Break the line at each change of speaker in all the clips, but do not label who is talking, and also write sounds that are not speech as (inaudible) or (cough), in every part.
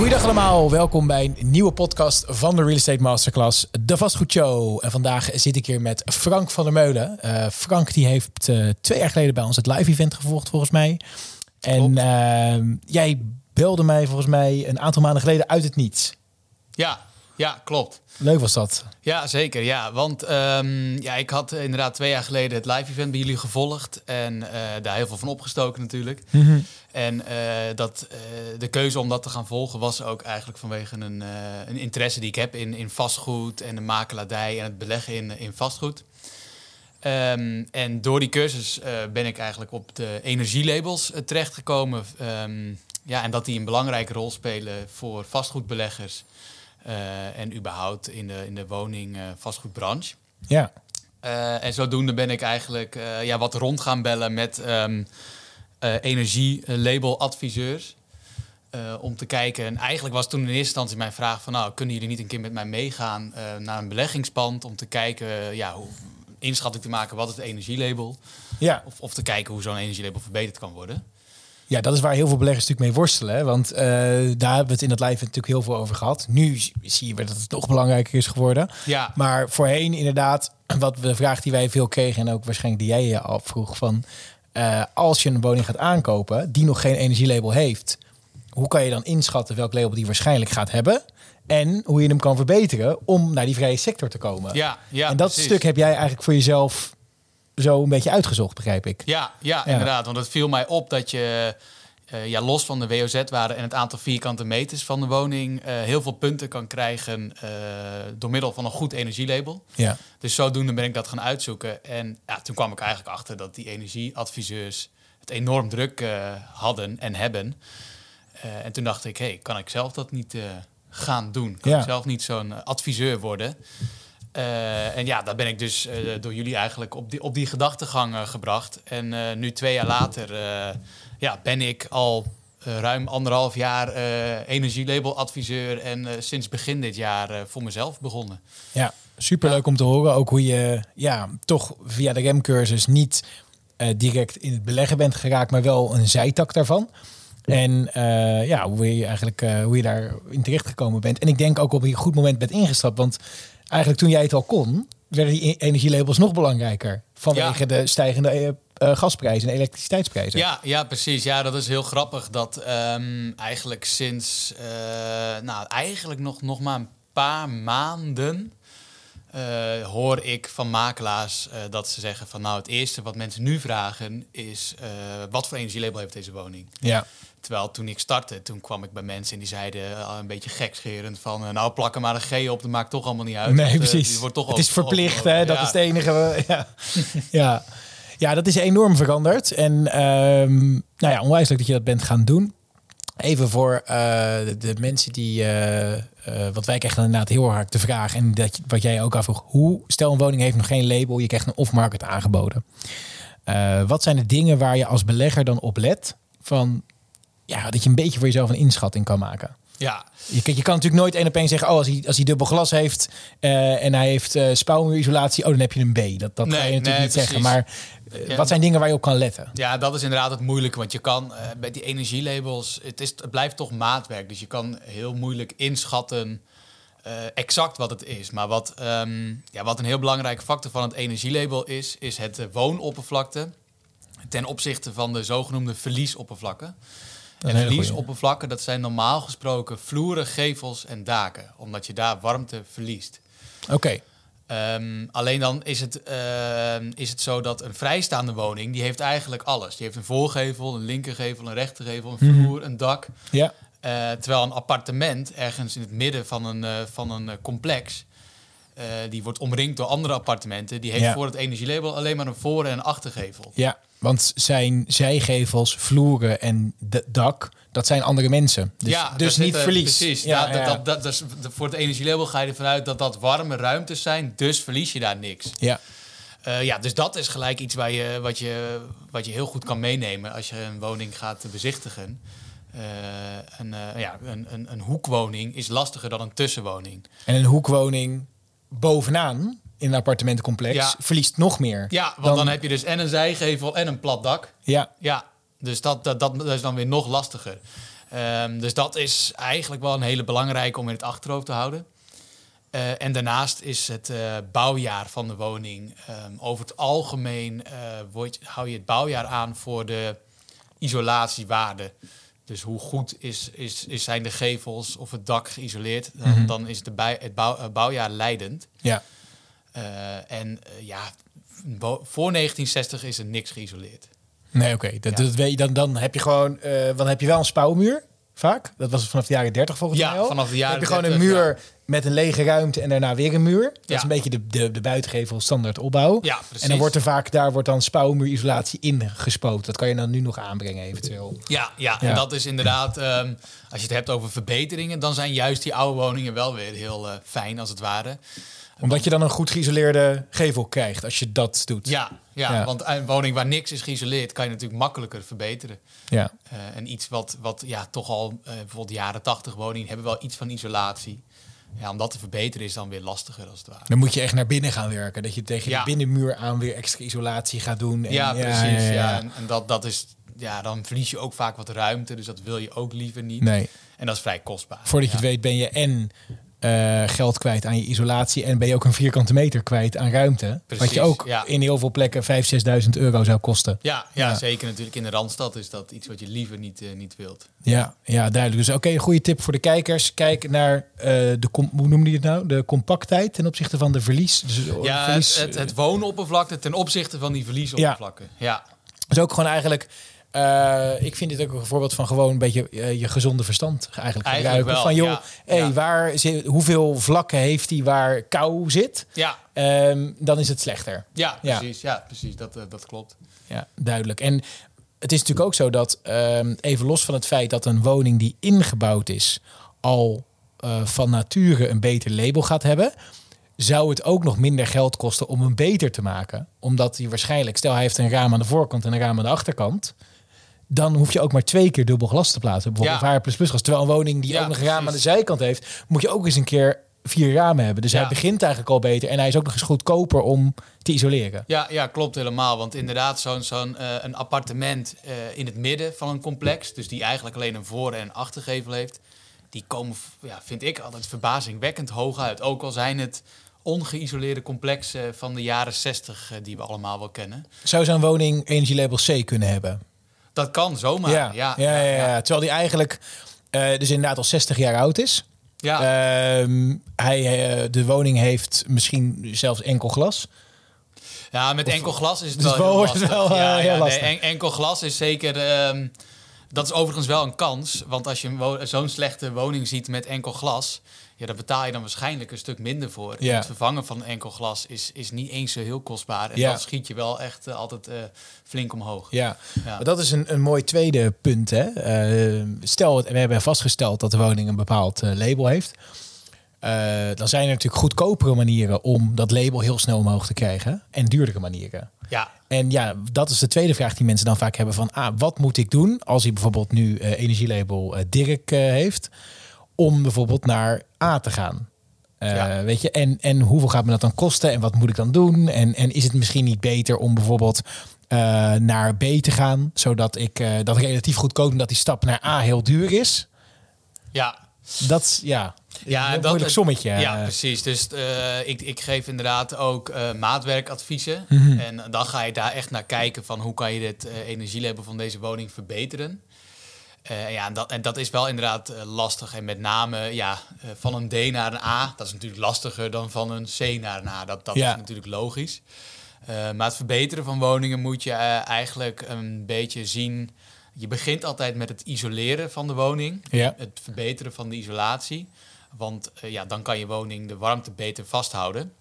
Goedendag allemaal, welkom bij een nieuwe podcast van de Real Estate Masterclass, de Vastgoedshow. En vandaag zit ik hier met Frank van der Meulen. Eh, Frank die heeft uh, twee jaar geleden bij ons het live event gevolgd volgens mij. En uh, jij belde mij volgens mij een aantal maanden geleden uit het niets.
Ja, ja, klopt.
Leuk was dat.
Ja, zeker. Ja, want um, ja, ik had inderdaad twee jaar geleden het live event bij jullie gevolgd. En uh, daar heel veel van opgestoken natuurlijk. Mm -hmm. En uh, dat, uh, de keuze om dat te gaan volgen was ook eigenlijk vanwege een, een interesse die ik heb in, in vastgoed en de makelaardij en het beleggen in, in vastgoed. Um, en door die cursus ben ik eigenlijk op de energielabels terechtgekomen. Um, ja, en dat die een belangrijke rol spelen voor vastgoedbeleggers. Uh, en überhaupt in de, in de woning uh, vastgoedbranche.
Ja.
Uh, en zodoende ben ik eigenlijk ja, wat rond gaan bellen met um, energielabeladviseurs. om te kijken. En eigenlijk was toen in eerste instantie mijn vraag van... nou, kunnen jullie niet een keer met mij meegaan naar een beleggingspand... om te kijken, ja, hoe, inschatting te maken wat het energielabel.
Ja.
Of, of te kijken hoe zo'n energielabel verbeterd kan worden.
Ja, dat is waar heel veel beleggers natuurlijk mee worstelen. Hè? Want uh, daar hebben we het in het live natuurlijk heel veel over gehad. Nu zie je dat het nog belangrijker is geworden.
Ja.
Maar voorheen inderdaad, (clears throat) wat de vraag die wij veel kregen... en ook waarschijnlijk die jij je afvroeg van... Uh, als je een woning gaat aankopen die nog geen energielabel heeft... hoe kan je dan inschatten welk label die waarschijnlijk gaat hebben... en hoe je hem kan verbeteren om naar die vrije sector te komen?
Ja, ja,
en dat
precies.
stuk heb jij eigenlijk voor jezelf zo een beetje uitgezocht, begrijp ik.
Ja, ja, ja. inderdaad. Want het viel mij op dat je uh, ja, los van de WOZ-waarde en het aantal vierkante meters van de woning uh, heel veel punten kan krijgen uh, door middel van een goed energielabel.
Ja.
Dus zodoende ben ik dat gaan uitzoeken. En ja, toen kwam ik eigenlijk achter dat die energieadviseurs het enorm druk hadden en hebben. en toen dacht ik, hey, kan ik zelf dat niet gaan doen? Kan
Ja.
ik zelf niet zo'n adviseur worden? Uh, en ja, daar ben ik dus uh, door jullie eigenlijk op die, op die gedachtegang uh, gebracht. En nu twee jaar later ja, ben ik al ruim anderhalf jaar energielabeladviseur. En sinds begin dit jaar voor mezelf begonnen.
Ja, superleuk om te horen. Ook hoe je ja, toch via de remcursus niet direct in het beleggen bent geraakt, maar wel een zijtak daarvan. En uh, ja, hoe je eigenlijk uh, hoe je daar in terecht gekomen bent. En ik denk ook op een goed moment bent ingestapt. Want eigenlijk toen jij het al kon, werden die energielabels nog belangrijker. Vanwege ja. de stijgende uh, gasprijzen en elektriciteitsprijzen.
Ja, ja, precies. Ja, dat is heel grappig. Dat um, eigenlijk sinds, nou eigenlijk nog, nog maar een paar maanden... Uh, hoor ik van makelaars uh, dat ze zeggen van nou het eerste wat mensen nu vragen is uh, wat voor energielabel heeft deze woning.
Ja.
Terwijl toen ik startte, toen kwam ik bij mensen en die zeiden een beetje gekscherend van nou plak er maar een G op, dat maakt toch allemaal niet uit.
Nee,
want,
precies.
wordt toch
het is verplicht, hè? Dat ja. is het enige. (laughs) Ja. (laughs) ja. ja, dat is enorm veranderd. En um, nou ja, onwijs leuk dat je dat bent gaan doen. Even voor de, de, mensen die, uh, uh, wat wij krijgen inderdaad heel hard de vraag en dat wat jij ook afvroeg. Hoe, stel een woning heeft nog geen label, je krijgt een off-market aangeboden. Wat zijn de dingen waar je als belegger dan op let van, ja, dat je een beetje voor jezelf een inschatting kan maken?
Ja.
Je, je kan natuurlijk nooit één op één zeggen, oh, als hij, als hij dubbel glas heeft en hij heeft spouwmuurisolatie, oh, dan heb je een B. Dat, dat
nee,
ga je natuurlijk
nee,
niet
precies.
zeggen, maar ja. Wat zijn dingen waar je op kan letten?
Ja, dat is inderdaad het moeilijke. Want je kan uh, bij die energielabels, het, is, het blijft toch maatwerk. Dus je kan heel moeilijk inschatten uh, exact wat het is. Maar wat, um, ja, wat een heel belangrijke factor van het energielabel is, is het uh, woonoppervlakte ten opzichte van de zogenoemde verliesoppervlakken. En verliesoppervlakken, dat zijn normaal gesproken vloeren, gevels en daken. Omdat je daar warmte verliest.
Oké. Okay.
Um, alleen dan is het, uh, is het zo dat een vrijstaande woning, die heeft eigenlijk alles. Die heeft een voorgevel, een linkergevel, een rechtergevel, een vloer, mm -hmm. een dak.
Ja.
Uh, terwijl een appartement ergens in het midden van een, uh, van een complex, die wordt omringd door andere appartementen, die heeft ja. voor het energielabel alleen maar een voor- en een achtergevel.
Ja, want zijn zijgevels, vloeren en dak, dat zijn andere mensen. Dus,
ja,
dus niet verlies.
Precies.
Ja,
ja, dat, dat, dat, voor het energielabel ga je ervan uit dat dat warme ruimtes zijn, dus verlies je daar niks.
Ja.
Uh, ja, dus dat is gelijk iets waar je, wat, je, wat je heel goed kan meenemen als je een woning gaat bezichtigen. Uh, een, uh, ja, een, een, een hoekwoning is lastiger dan een tussenwoning.
En een hoekwoning bovenaan in een appartementencomplex ja. verliest nog meer.
Ja, want dan... dan... heb je dus en een zijgevel en een plat dak.
Ja.
Ja, dus dat, dat, dat is dan weer nog lastiger. Ehm, dus dat is eigenlijk wel een hele belangrijke om in het achterhoofd te houden. Uh, en daarnaast is het uh, bouwjaar van de woning. Um, over het algemeen uh, word, hou je het bouwjaar aan voor de isolatiewaarde. Dus hoe goed is, is, is zijn de gevels of het dak geïsoleerd? Dan, mm -hmm. dan is de bij, het bouw, bouwjaar leidend.
Ja.
En ja, voor 1960 is er niks geïsoleerd.
Nee, oké. Okay. Dat, ja. dat weet je, dan, dan heb je gewoon, dan heb je wel een spouwmuur vaak. Dat was vanaf de jaren 30 volgens
ja,
mij al.
vanaf de jaren
heb je gewoon een muur met een lege ruimte en daarna weer een muur. Dat ja. is een beetje de, de, de buitengevel standaard opbauw.
Ja, precies.
En dan wordt er vaak, daar wordt dan spouwmuurisolatie ingespoten. Dat kan je dan nu nog aanbrengen eventueel.
Ja, ja, en dat is inderdaad, um, als je het hebt over verbeteringen, dan zijn juist die oude woningen wel weer heel fijn als het ware
omdat je dan een goed geïsoleerde gevel krijgt als je dat doet.
Ja, ja, ja. want een woning waar niks is geïsoleerd kan je natuurlijk makkelijker verbeteren.
Ja.
Uh, en iets wat, wat ja, toch al, uh, bijvoorbeeld jaren 80 woningen hebben wel iets van isolatie. Ja, om dat te verbeteren is dan weer lastiger als het ware.
Dan moet je echt naar binnen gaan werken. Dat je tegen ja. de binnenmuur aan weer extra isolatie gaat doen. En,
ja, precies. Ja, ja, En, en, dat, dat is, ja, dan verlies je ook vaak wat ruimte. Dus dat wil je ook liever niet.
Nee.
En dat is vrij kostbaar.
Voordat je het weet ben je en uh, geld kwijt aan je isolatie. En ben je ook een vierkante meter kwijt aan ruimte. Precies, wat je ook
ja.
in heel veel plekken 5.000, 6.000 euro zou kosten.
Ja, ja, ja, zeker natuurlijk. In de Randstad is dat iets wat je liever niet, uh, niet wilt.
Ja, ja duidelijk. Dus oké, okay, een goede tip voor de kijkers. Kijk naar uh, de, hoe noemde je het nou? De compactheid ten opzichte van de verlies. Dus
ja,
verlies,
het, het, het woonoppervlakte ten opzichte van die verliesoppervlakken. Ja. ja.
Dus ook gewoon eigenlijk uh, ik vind dit ook een voorbeeld van gewoon een beetje uh, je gezonde verstand eigenlijk,
eigenlijk
gebruiken.
Wel,
van joh,
ja,
hey,
ja.
waar zit, hoeveel vlakken heeft hij waar kou zit?
Ja.
Um, dan is het slechter.
Ja, precies. Ja, precies. Dat, uh, dat klopt.
Ja, duidelijk. En het is natuurlijk ook zo dat, um, even los van het feit dat een woning die ingebouwd is, al van nature een beter label gaat hebben zou het ook nog minder geld kosten om hem beter te maken. Omdat hij waarschijnlijk, stel hij heeft een raam aan de voorkant en een raam aan de achterkant. Dan hoef je ook maar twee keer dubbel glas te plaatsen. Bijvoorbeeld
Ja.
ja. plus plus gas. Terwijl een woning die
Ja,
ook nog een raam aan de zijkant heeft, moet je ook eens een keer vier ramen hebben. Dus
Ja.
hij begint eigenlijk al beter. En hij is ook nog eens goedkoper om te isoleren.
Ja, ja, klopt helemaal. Want inderdaad, zo'n zo'n eh, een appartement eh, in het midden van een complex, dus die eigenlijk alleen een voor- en achtergevel heeft, die komen, ja, vind ik altijd verbazingwekkend hoog uit. Ook al zijn het ongeïsoleerde complexen van de jaren 60 eh, die we allemaal wel kennen.
Zou zo'n woning energielabel C kunnen hebben?
Dat kan zomaar.
ja.
Ja,
Ja, ja, ja, Terwijl die eigenlijk eh, dus inderdaad al 60 jaar oud is.
Ja.
Ehm, hij, eh, de woning heeft misschien zelfs enkel glas.
Ja, met enkel glas is het (laughs)
Dus
wel heel lastig.
wel, eh,
ja,
heel
ja, nee,
lastig.
en- enkel glas is zeker... ehm, dat is overigens wel een kans. Want als je zo'n slechte woning ziet met enkel glas... Ja, daar betaal je dan waarschijnlijk een stuk minder voor.
Ja.
Het vervangen van enkel glas is, is niet eens zo heel kostbaar. En
Ja.
dan schiet je wel echt eh, altijd eh, flink omhoog.
Ja,
Ja.
maar dat is een, een mooi tweede punt. Hè? Eh, stel, we hebben vastgesteld dat de woning een bepaald label heeft. Eh, dan zijn er natuurlijk goedkopere manieren om dat label heel snel omhoog te krijgen. En duurdere manieren.
Ja,
En ja, dat is de tweede vraag die mensen dan vaak hebben van... Ah, wat moet ik doen als hij bijvoorbeeld nu eh, energielabel eh, Dirk heeft... om bijvoorbeeld naar A te gaan?
Ja.
Weet je, en, en hoeveel gaat me dat dan kosten en wat moet ik dan doen? En, en is het misschien niet beter om bijvoorbeeld naar B te gaan... zodat ik dat relatief goedkoop... omdat die stap naar A heel duur is?
ja.
Dat ja,
Ja,
een
dat-
moeilijk sommetje.
Ja,
Eh,
precies. Dus eh, ik, ik geef inderdaad ook eh, maatwerkadviezen.
Mhm.
En dan ga je daar echt naar kijken van hoe kan je dit eh, energielabel van deze woning verbeteren. Ja, en dat, en dat is wel inderdaad lastig. En met name ja, van een D naar een A, dat is natuurlijk lastiger dan van een C naar een A. Dat, dat
Ja.
is natuurlijk logisch. Maar het verbeteren van woningen moet je eigenlijk een beetje zien. Je begint altijd met het isoleren van de woning
Ja.
het verbeteren van de isolatie. Want eh, ja, dan kan je woning de warmte beter vasthouden.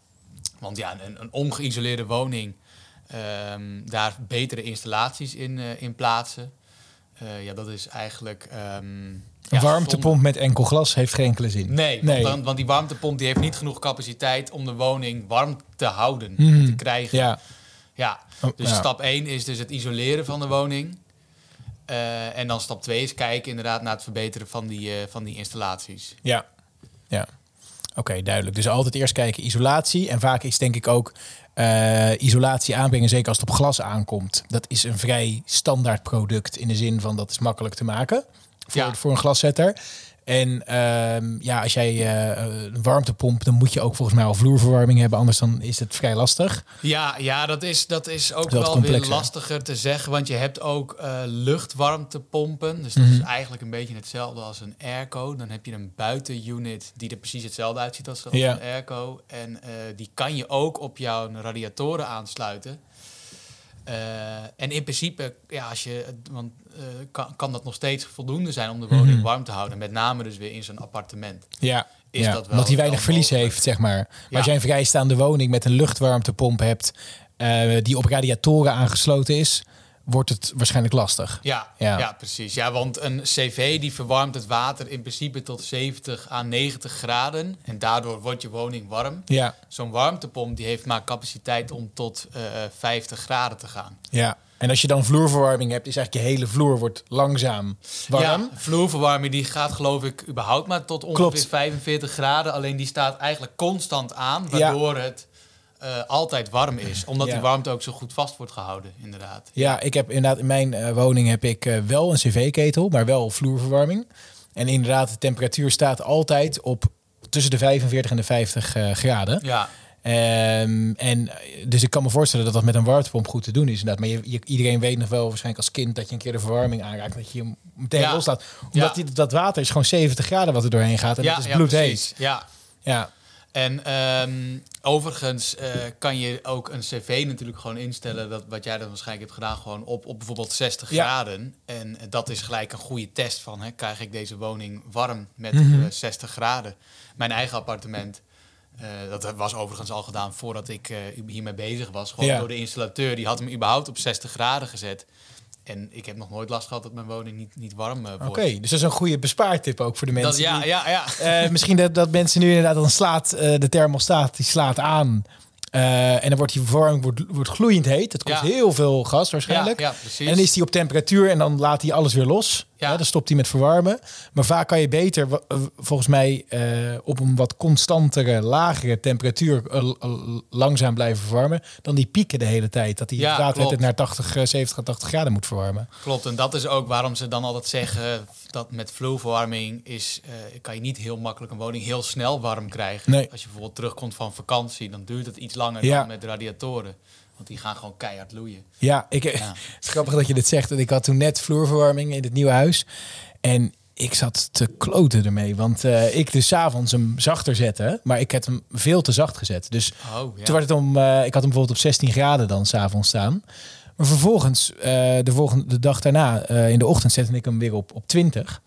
Want ja, een, een ongeïsoleerde woning, ehm, daar betere installaties in, eh, in plaatsen. Eh, ja, dat is eigenlijk... ehm,
Een
ja,
warmtepomp met enkel glas heeft geen enkele zin.
Nee,
Nee.
Want, want die warmtepomp die heeft niet genoeg capaciteit om de woning warm te houden,
Mhm.
te krijgen.
Ja,
Ja,
Oh,
dus
ja.
stap 1 is dus het isoleren van de woning. En dan stap 2 is kijken inderdaad naar het verbeteren van die, van die installaties.
Ja, ja. Oké, duidelijk. Dus altijd eerst kijken isolatie. En vaak is denk ik ook eh, isolatie aanbrengen, zeker als het op glas aankomt. Dat is een vrij standaard product in de zin van dat is makkelijk te maken. voor, voor een glaszetter. En ehm, ja, als jij uh, een warmtepomp, dan moet je ook volgens mij al vloerverwarming hebben. Anders dan is het vrij lastig.
Ja, ja dat, is, dat is ook wel weer lastiger te zeggen. Want je hebt ook uh, luchtwarmtepompen. Dus dat is mhm. eigenlijk een beetje hetzelfde als een airco. Dan heb je een buitenunit die er precies hetzelfde uitziet als, als een airco. En uh, die kan je ook op jouw radiatoren aansluiten. Uh, en in principe, ja, als je, want, uh, kan, kan dat nog steeds voldoende zijn om de woning mhm. warm te houden. Met name dus weer in zijn appartement.
Ja, is ja, dat wel omdat hij weinig verlies heeft, zeg maar. Maar ja. als jij een vrijstaande woning met een luchtwarmtepomp hebt... Uh, die op radiatoren aangesloten is wordt het waarschijnlijk lastig.
Ja, ja, precies. Ja, want een CV die verwarmt het water in principe tot 70 à 90 graden. En daardoor wordt je woning warm.
Ja.
Zo'n warmtepomp die heeft maar capaciteit om tot uh, eh, 50 graden te gaan.
Ja. En als je dan vloerverwarming hebt, is eigenlijk je hele vloer wordt langzaam warm. Ja,
vloerverwarming die gaat geloof ik überhaupt maar tot ongeveer 45 graden. Alleen die staat eigenlijk constant aan, waardoor het uh, altijd warm is. Omdat die warmte ook zo goed vast wordt gehouden, inderdaad.
Ja, ik heb inderdaad in mijn uh, woning heb ik uh, wel een cv-ketel, maar wel vloerverwarming. En inderdaad, de temperatuur staat altijd op tussen de 45 en de 50 graden.
Ja.
Um, en dus ik kan me voorstellen dat dat met een warmtepomp goed te doen is. Inderdaad. Maar je, je, iedereen weet nog wel waarschijnlijk als kind dat je een keer de verwarming aanraakt. Dat je hem meteen ja. loslaat. Omdat die, dat water is gewoon 70 graden wat er doorheen gaat. En ja, dat is bloedheet.
Ja, ja. En um, overigens uh, kan je ook een cv natuurlijk gewoon instellen, dat, wat jij dan waarschijnlijk hebt gedaan, gewoon op, op bijvoorbeeld 60 graden. En dat is gelijk een goede test van, hè, krijg ik deze woning warm met mm -hmm. uh, 60 graden? Mijn eigen appartement, uh, dat was overigens al gedaan voordat ik hiermee bezig was. Gewoon door de installateur, die had hem überhaupt op 60 graden gezet. En ik heb nog nooit last gehad dat mijn woning niet, niet warm uh, wordt.
Oké, dus dat is een goede bespaartip ook voor de mensen.
Dat, ja, ja,
ja. Uh, (laughs) misschien dat, dat mensen nu inderdaad dan slaat uh, de thermostaat die slaat aan. En dan wordt die verwarming wordt, wordt gloeiend heet. Het kost ja. heel veel gas waarschijnlijk.
Ja, ja, precies.
En dan is die op temperatuur en dan laat hij alles weer los. Ja. dan stopt hij met verwarmen. Maar vaak kan je beter, volgens mij, uh, op een wat constantere, lagere temperatuur uh, langzaam blijven verwarmen. Dan die pieken de hele tijd. Dat die ja, het naar 80, 70, 80 graden moet verwarmen.
Klopt. En dat is ook waarom ze dan altijd zeggen dat met vloerverwarming is, kan je niet heel makkelijk een woning heel snel warm krijgen.
Nee.
Als je bijvoorbeeld terugkomt van vakantie, dan duurt het iets langer dan met radiatoren. Want die gaan gewoon keihard loeien.
Ja, ik, ja. (laughs) het is grappig dat je dit zegt. Ik had toen net vloerverwarming in het nieuwe huis. En ik zat te kloten ermee. Want uh, ik dus avonds hem zachter zette. Maar ik had hem veel te zacht gezet. Dus oh, ja. toen werd het om... Uh, ik had hem bijvoorbeeld op 16 graden dan s'avonds staan. Maar vervolgens, uh, de volgende de dag daarna, in de ochtend zette ik hem weer op, op 20.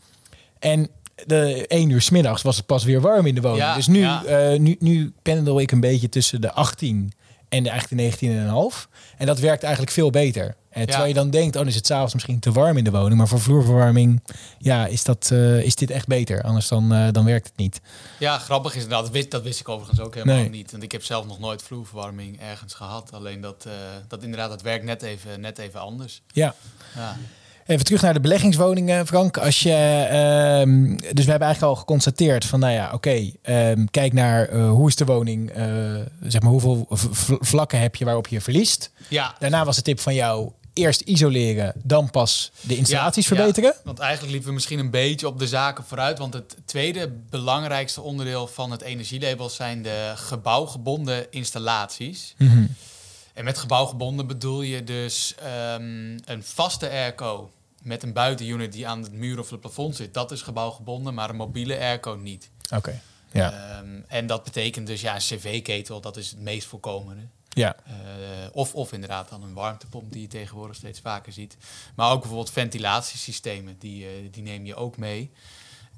En de 1 uur smiddags was het pas weer warm in de woning. Ja, dus nu, ja. nu, nu pendel ik een beetje tussen de 18 en eigenlijk de 19,5. En dat werkt eigenlijk veel beter. En terwijl je dan denkt, oh, dan is het s'avonds misschien te warm in de woning. Maar voor vloerverwarming, ja, is, dat, uh, is dit echt beter. Anders dan, uh, dan werkt het niet.
Ja, grappig is dat. Dat wist, dat wist ik overigens ook helemaal nee. niet. Want ik heb zelf nog nooit vloerverwarming ergens gehad. Alleen dat, uh, dat inderdaad, het werkt net even, net even anders.
Ja. ja. Even terug naar de beleggingswoningen, Frank. Als je, um, dus we hebben eigenlijk al geconstateerd van, nou ja, oké, okay, um, kijk naar uh, hoe is de woning, uh, zeg maar, hoeveel vlakken heb je waarop je verliest.
Ja.
Daarna was de tip van jou, eerst isoleren, dan pas de installaties ja, verbeteren.
Ja, want eigenlijk liepen we misschien een beetje op de zaken vooruit. Want het tweede belangrijkste onderdeel van het energielabel zijn de gebouwgebonden installaties.
Mm -hmm.
En met gebouwgebonden bedoel je dus um, een vaste airco met een buitenunit die aan het muur of het plafond zit. Dat is gebouwgebonden, maar een mobiele airco niet.
Oké, okay. ja.
Um, en dat betekent dus ja, een cv-ketel, dat is het meest voorkomende.
Ja.
Uh, of, of inderdaad dan een warmtepomp die je tegenwoordig steeds vaker ziet. Maar ook bijvoorbeeld ventilatiesystemen, die, uh, die neem je ook mee.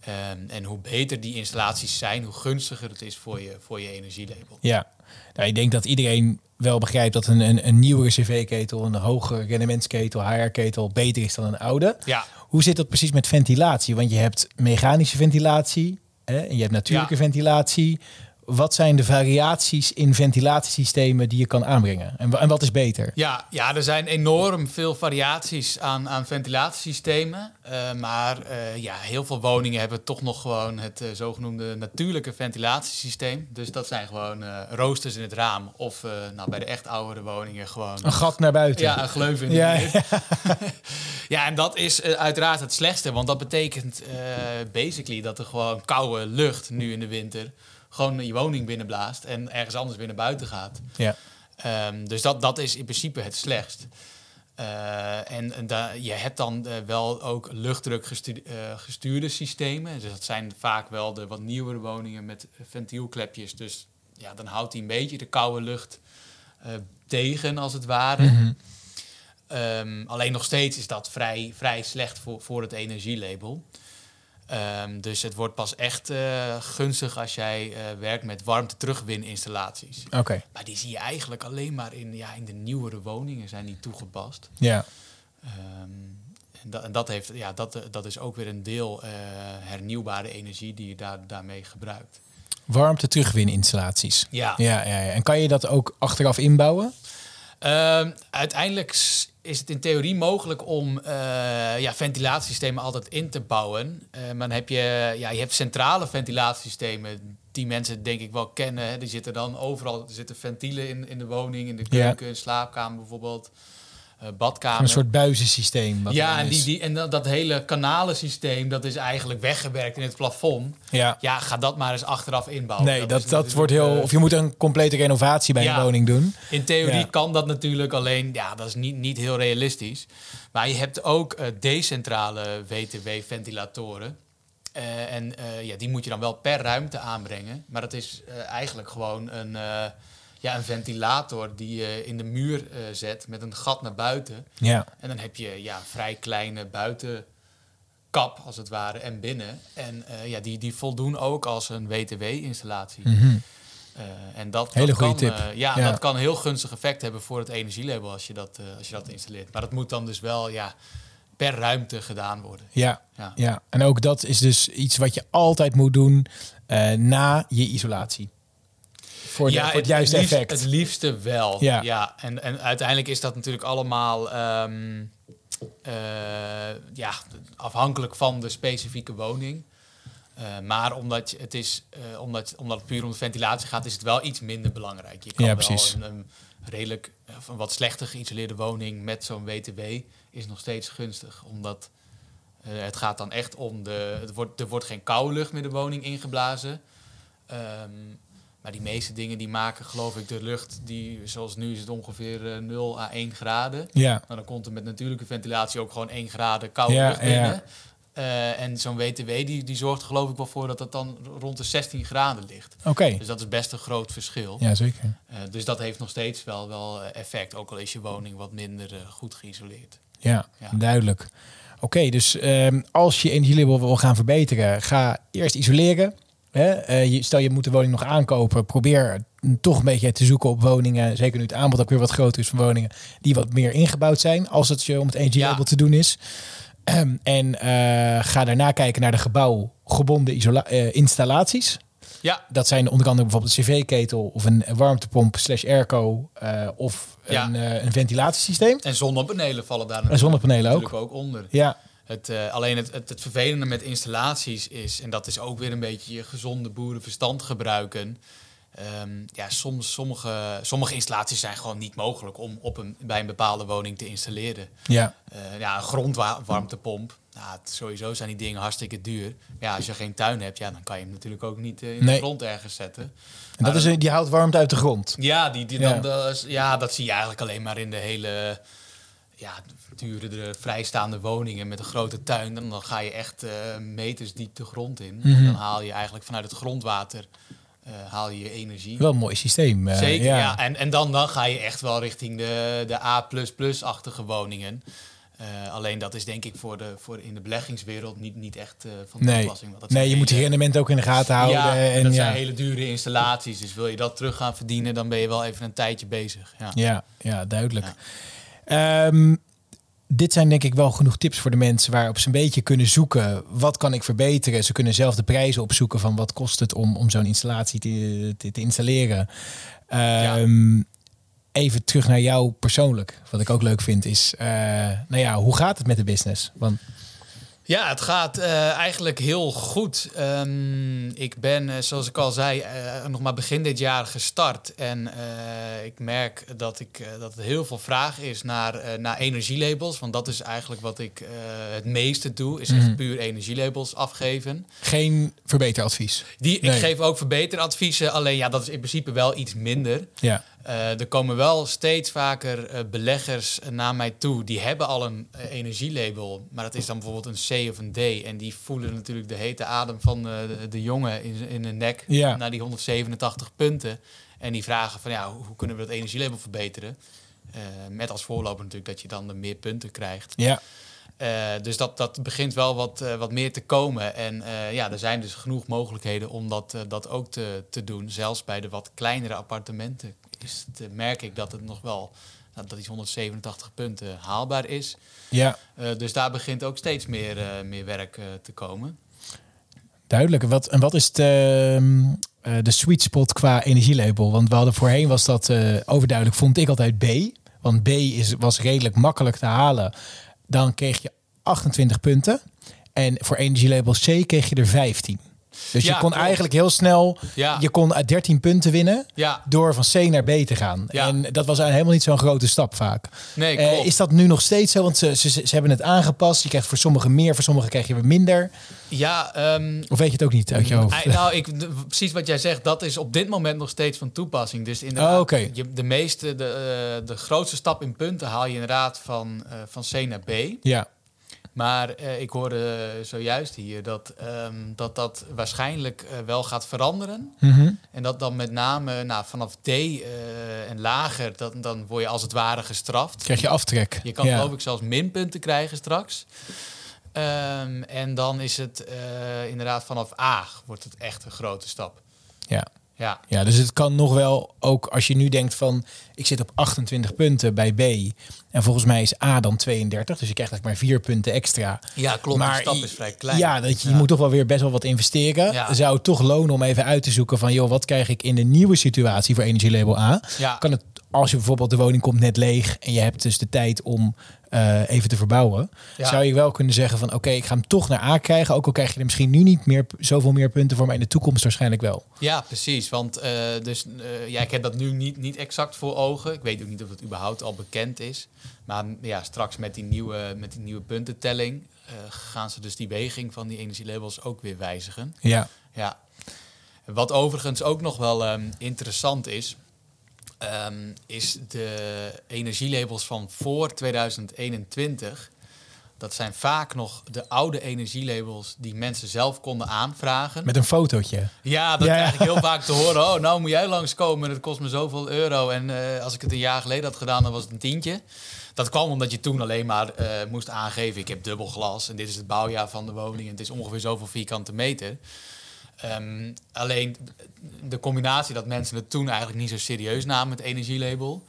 Um, en hoe beter die installaties zijn, hoe gunstiger het is voor je, voor je energielabel.
Ja, nou, ik denk dat iedereen wel begrijpt dat een, een, een nieuwere cv-ketel, een hogere rendementsketel, HR-ketel beter is dan een oude.
Ja.
Hoe zit dat precies met ventilatie? Want je hebt mechanische ventilatie hè, en je hebt natuurlijke ja. ventilatie. Wat zijn de variaties in ventilatiesystemen die je kan aanbrengen? En, en wat is beter?
Ja, ja, er zijn enorm veel variaties aan, aan ventilatiesystemen. Uh, maar uh, ja, heel veel woningen hebben toch nog gewoon het uh, zogenoemde natuurlijke ventilatiesysteem. Dus dat zijn gewoon roosters in het raam. Of nou, bij de echt oudere woningen gewoon...
Een gat naar buiten.
Ja, een gleuf in de ja, ja. (laughs) ja, en dat is uiteraard het slechtste. Want dat betekent basically dat er gewoon koude lucht nu in de winter gewoon je woning binnenblaast en ergens anders binnen buiten gaat.
Ja.
Um, dus dat, dat is in principe het slechtst. Uh, en en da, je hebt dan uh, wel ook luchtdruk gestuurde, uh, gestuurde systemen. Dus dat zijn vaak wel de wat nieuwere woningen met ventielklepjes. Dus ja, dan houdt hij een beetje de koude lucht tegen, als het ware. Mm -hmm. um, alleen nog steeds is dat vrij, vrij slecht voor, voor het energielabel. Um, dus het wordt pas echt uh, gunstig als jij uh, werkt met warmte terugwininstallaties.
Oké. Okay.
Maar die zie je eigenlijk alleen maar in, ja, in de nieuwere woningen zijn die toegepast.
Ja.
Um, en, dat, en dat, heeft, ja, dat, dat is ook weer een deel uh, hernieuwbare energie die je daar, daarmee gebruikt.
Warmte terugwininstallaties.
Ja.
Ja, ja, ja. En kan je dat ook achteraf inbouwen?
Uh, uiteindelijk is het in theorie mogelijk om uh, ja, ventilatiesystemen altijd in te bouwen. Uh, maar dan heb je, ja, je hebt centrale ventilatiesystemen die mensen denk ik wel kennen. Hè. Die zitten dan overal, er zitten ventielen in, in de woning, in de keuken, slaapkamer bijvoorbeeld. Uh, badkamer.
Een soort buizensysteem.
Ja, en, die, die, en dat, dat hele kanalensysteem, dat is eigenlijk weggewerkt in het plafond.
Ja,
ja ga dat maar eens achteraf inbouwen.
Nee, dat, dat, dat wordt heel... Of je moet een complete renovatie bij ja, een woning doen.
In theorie ja. kan dat natuurlijk, alleen ja, dat is niet, niet heel realistisch. Maar je hebt ook uh, decentrale WTW-ventilatoren. Uh, en ja, die moet je dan wel per ruimte aanbrengen. Maar dat is eigenlijk gewoon een ja, een ventilator die je in de muur uh, zet met een gat naar buiten.
Ja.
En dan heb je ja, vrij kleine buitenkap, als het ware, en binnen. En uh, ja, die, die voldoen ook als een WTW-installatie.
Mm -hmm.
uh, en dat,
Hele
dat
goede
kan,
tip.
ja,
Ja.
dat kan heel gunstig effect hebben voor het energielabel als je dat, als je dat installeert. Maar dat moet dan dus wel ja, per ruimte gedaan worden.
Ja,
Ja.
ja, en ook dat is dus iets wat je altijd moet doen eh, na je isolatie. Voor, de, voor het juiste
liefst,
effect.
Het liefste wel.
Ja.
Ja. En, en uiteindelijk is dat natuurlijk allemaal ehm, eh, ja, afhankelijk van de specifieke woning. Uh, maar omdat je, het is, uh, omdat, omdat het puur om de ventilatie gaat, is het wel iets minder belangrijk. Je kan
Ja,
wel een, een redelijk, een wat slechter geïsoleerde woning met zo'n WTW is nog steeds gunstig. Omdat uh, het gaat dan echt om de. Het wordt, er wordt geen koude lucht meer de woning ingeblazen. Um, maar die meeste dingen die maken, geloof ik, de lucht, die, zoals nu is het ongeveer uh, 0 à 1 graden.
Ja,
Nou, dan komt er met natuurlijke ventilatie ook gewoon 1 graden koude lucht binnen.
ja.
Uh, en zo'n WTW die, die zorgt geloof ik wel voor dat dat dan rond de 16 graden ligt.
oké.
Dus dat is best een groot verschil.
Ja, zeker.
Uh, dus dat heeft nog steeds wel, wel eh, effect, ook al is je woning wat minder uh, goed geïsoleerd.
Ja,
Ja.
duidelijk. Oké, dus ehm, als je energielabel wil gaan verbeteren, ga eerst isoleren. Hè? Eh, stel je moet de woning nog aankopen, probeer toch een beetje te zoeken op woningen, zeker nu het aanbod ook weer wat groter is van woningen, die wat meer ingebouwd zijn, als het je om het energielabel
Ja.
te doen is. Ehm, en eh, ga daarna kijken naar de gebouwgebonden eh, installaties.
Ja,
Dat zijn onder andere bijvoorbeeld een cv-ketel of een warmtepomp slash airco of
Ja.
een, een ventilatiesysteem.
en zonnepanelen vallen daar
En zonnepanelen ook.
natuurlijk ook onder.
Ja,
Het, eh, alleen het, het, het vervelende met installaties is, en dat is ook weer een beetje je gezonde boerenverstand gebruiken. Ehm, ja, soms, sommige, sommige installaties zijn gewoon niet mogelijk om op een, bij een bepaalde woning te installeren.
ja,
Eh, ja, een grondwarmtepomp. Nou, het, sowieso zijn die dingen hartstikke duur. Ja, als je geen tuin hebt, ja, dan kan je hem natuurlijk ook niet eh, in
Nee.
de grond ergens zetten.
en
Maar
dat is, die houdt warmte uit de grond.
ja, die, die
Ja.
Dan, ja, dat zie je eigenlijk alleen maar in de hele ja, duurdere vrijstaande woningen met een grote tuin. Dan, dan ga je echt eh, meters diep de grond in.
Mhm.
Dan haal je eigenlijk vanuit het grondwater eh, haal je je energie.
Wel een mooi systeem. eh,
Zeker, ja.
ja.
En, en dan, dan ga je echt wel richting de, de A++-achtige woningen. Alleen dat is denk ik voor, de, voor in de beleggingswereld niet, niet echt van
Nee,
toepassing. want dat
nee je moet die
hele-
rendement ook in de gaten houden.
ja,
en
dat
ja,
zijn hele dure installaties. Dus wil je dat terug gaan verdienen, dan ben je wel even een tijdje bezig. Ja.
ja, ja, duidelijk. Ehm, dit zijn denk ik wel genoeg tips voor de mensen waarop ze een beetje kunnen zoeken. Wat kan ik verbeteren? Ze kunnen zelf de prijzen opzoeken van wat kost het om, om zo'n installatie te, te, installeren. Ehm, even terug naar jou persoonlijk. Wat ik ook leuk vind is, uh, nou ja, hoe gaat het met de business? Want
ja, het gaat uh, eigenlijk heel goed. Um, ik ben, uh, zoals ik al zei, uh, nog maar begin dit jaar gestart. En ik merk dat, ik, dat er heel veel vraag is naar, naar energielabels. Want dat is eigenlijk wat ik het meeste doe, is echt mhm. puur energielabels afgeven.
Geen verbeteradvies?
Die, Ik geef ook verbeteradviezen, alleen ja, dat is in principe wel iets minder.
Ja.
Uh, er komen wel steeds vaker uh, beleggers naar mij toe. Die hebben al een uh, energielabel, maar dat is dan bijvoorbeeld een C of een D. En die voelen natuurlijk de hete adem van de, de, jongen in, in de nek ja. naar die 187 punten. En die vragen van ja, hoe, kunnen we dat energielabel verbeteren? met als voorloper natuurlijk dat je dan meer punten krijgt.
Ja.
dus dat, dat begint wel wat, wat meer te komen. En ja, er zijn dus genoeg mogelijkheden om dat, dat ook te, te doen. Zelfs bij de wat kleinere appartementen is het, merk ik dat het nog wel nou, dat die 187 punten haalbaar is.
Ja.
Uh, dus daar begint ook steeds meer, uh, meer werk uh, te komen.
Duidelijk. Wat, en wat is de, de sweet spot qua energielabel? Want we hadden voorheen was dat overduidelijk, vond ik altijd B. Want B is, was redelijk makkelijk te halen. Dan kreeg je 28 punten. En voor energielabel C kreeg je er 15. Dus je kon eigenlijk heel snel,
ja.
je kon uit 13 punten winnen
ja.
door van C naar B te gaan. En dat was helemaal niet zo'n grote stap vaak.
Nee, uh,
is dat nu nog steeds zo? Want ze, ze, ze, hebben het aangepast. Je krijgt voor sommigen meer, voor sommigen krijg je weer minder.
Ja. Um,
of weet je het ook niet uit je hoofd?
Nou, ik, precies wat jij zegt, dat is op dit moment nog steeds van toepassing. Dus inderdaad,
oh, okay.
je, de meeste, de, uh, de grootste stap in punten haal je inderdaad van, uh, van C naar B.
Ja.
Maar uh, ik hoorde zojuist hier dat um, dat, dat waarschijnlijk uh, wel gaat veranderen.
Mm -hmm.
En dat dan met name nou, vanaf D uh, en lager, dat, dan word je als het ware gestraft.
Krijg je aftrek.
Je kan ja. geloof ik zelfs minpunten krijgen straks. Um, en dan is het inderdaad vanaf A wordt het echt een grote stap.
Ja.
Ja.
ja, dus het kan nog wel ook als je nu denkt van ik zit op 28 punten bij B en volgens mij is A dan 32, dus je krijgt eigenlijk maar vier punten extra.
Ja, klopt.
Maar
de stap is vrij klein.
Ja, dat je, ja. moet toch wel weer best wel wat investeren.
Ja.
Zou het toch lonen om even uit te zoeken van joh, wat krijg ik in de nieuwe situatie voor energielabel A?
Ja.
Kan het als je bijvoorbeeld de woning komt net leeg en je hebt dus de tijd om uh, even te verbouwen,
Ja.
zou je wel kunnen zeggen van oké, ik ga hem toch naar A krijgen, ook al krijg je er misschien nu niet meer zoveel meer punten voor, maar in de toekomst waarschijnlijk wel.
Ja, precies. Want uh, dus, uh, ja, ik heb dat nu niet, niet exact voor ogen. Ik weet ook niet of het überhaupt al bekend is. Maar ja, straks met die nieuwe, met die nieuwe puntentelling gaan ze dus die weging van die energielabels ook weer wijzigen.
Ja.
Ja. Wat overigens ook nog wel um, interessant is, um, is de energielabels van voor 2021. Dat zijn vaak nog de oude energielabels die mensen zelf konden aanvragen.
Met een fotootje.
Ja, dat ja. krijg ik heel vaak te horen. Oh, nou moet jij langskomen en het kost me zoveel euro. En uh, als ik het een jaar geleden had gedaan, dan was het een tientje. Dat kwam omdat je toen alleen maar uh, moest aangeven... ik heb dubbel glas en dit is het bouwjaar van de woning... en het is ongeveer zoveel vierkante meter. Um, alleen de combinatie dat mensen het toen eigenlijk niet zo serieus namen, het energielabel.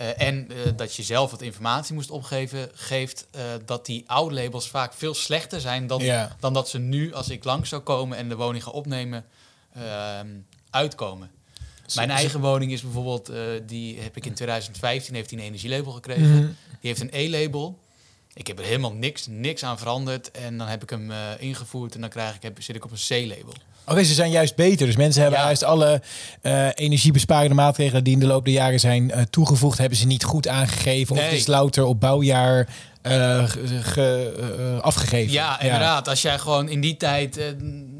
Uh, en uh, dat je zelf wat informatie moest opgeven, geeft uh, dat die oude labels vaak veel slechter zijn dan, dan dat ze nu, als ik langs zou komen en de woning ga opnemen, uitkomen. Z Mijn eigen woning is bijvoorbeeld, die heb ik in 2015 heeft die een energielabel gekregen.
Mhm.
Mm -hmm. Die heeft een E-label. Ik heb er helemaal niks, niks aan veranderd. En dan heb ik hem ingevoerd en dan krijg ik, heb, zit ik op een C-label.
Oké, okay, ze zijn juist beter. Dus mensen hebben
Ja.
juist alle uh, energiebesparende maatregelen die in de loop der jaren zijn uh, toegevoegd, hebben ze niet goed aangegeven. Of het is louter op bouwjaar uh, ge, ge, afgegeven.
Ja, inderdaad. Als jij gewoon in die tijd eh,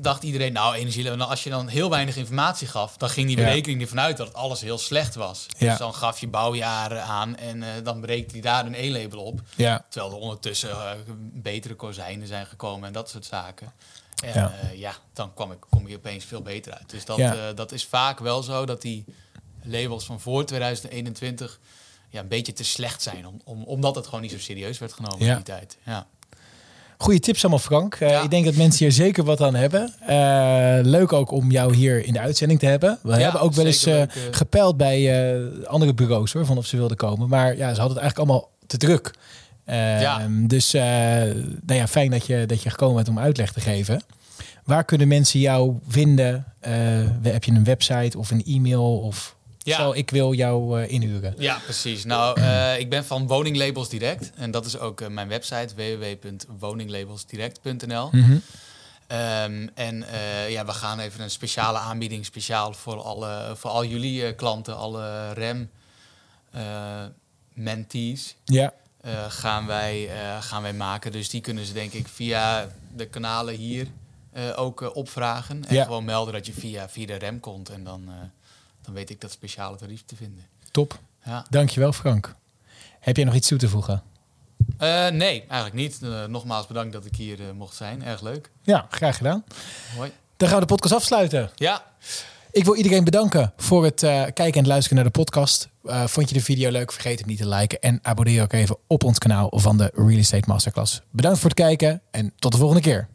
dacht iedereen, nou, energie. Als je dan heel weinig informatie gaf, dan ging die berekening ervan uit dat alles heel slecht was.
Ja.
Dus dan gaf je bouwjaren aan en eh, dan berekent hij daar een E-label op.
Ja.
Terwijl er ondertussen eh, betere kozijnen zijn gekomen en dat soort zaken. En
Ja.
ja, ja dan kwam ik, kom je opeens veel beter uit. Dus dat,
Ja.
eh, dat is vaak wel zo dat die labels van voor 2021 ja, een beetje te slecht zijn. Om, om, omdat het gewoon niet zo serieus werd genomen
Ja.
in die tijd. Ja.
Goeie tips allemaal, Frank. Uh,
Ja.
Ik denk dat mensen hier zeker wat aan hebben. Uh, leuk ook om jou hier in de uitzending te hebben. We
Ja,
hebben ook wel eens uh,
eh.
gepeild bij andere bureaus hoor, van of ze wilden komen. Maar ja, ze hadden het eigenlijk allemaal te druk. Ja. Ehm, dus uh, nou ja, fijn dat je, dat je gekomen bent om uitleg te geven. Waar kunnen mensen jou vinden? Uh, heb je een website of een e-mail? Of ja. ik wil jou uh, inhuren?
Ja, precies. Nou, (clears throat) ik ben van Woninglabels Direct. En dat is ook mijn website www.woninglabelsdirect.nl. Mm Um, en ja, we gaan even een speciale aanbieding, speciaal voor, alle, voor al jullie klanten, alle REM mentees. Ja. Gaan, wij, gaan wij maken. Dus die kunnen ze denk ik via de kanalen hier ook opvragen. En ja. gewoon melden dat je via, via de REM komt. En dan, dan weet ik dat speciale tarief te vinden.
Top. Ja. Dankjewel Frank. Heb jij nog iets toe te voegen?
Uh, nee, eigenlijk niet. Uh, nogmaals bedankt dat ik hier uh, mocht zijn. Erg leuk.
Ja, graag gedaan. Mooi. Dan gaan we de podcast afsluiten.
Ja.
Ik wil iedereen bedanken voor het kijken en luisteren naar de podcast. vond je de video leuk? Vergeet het niet te liken. En abonneer ook even op ons kanaal van de Real Estate Masterclass. Bedankt voor het kijken en tot de volgende keer.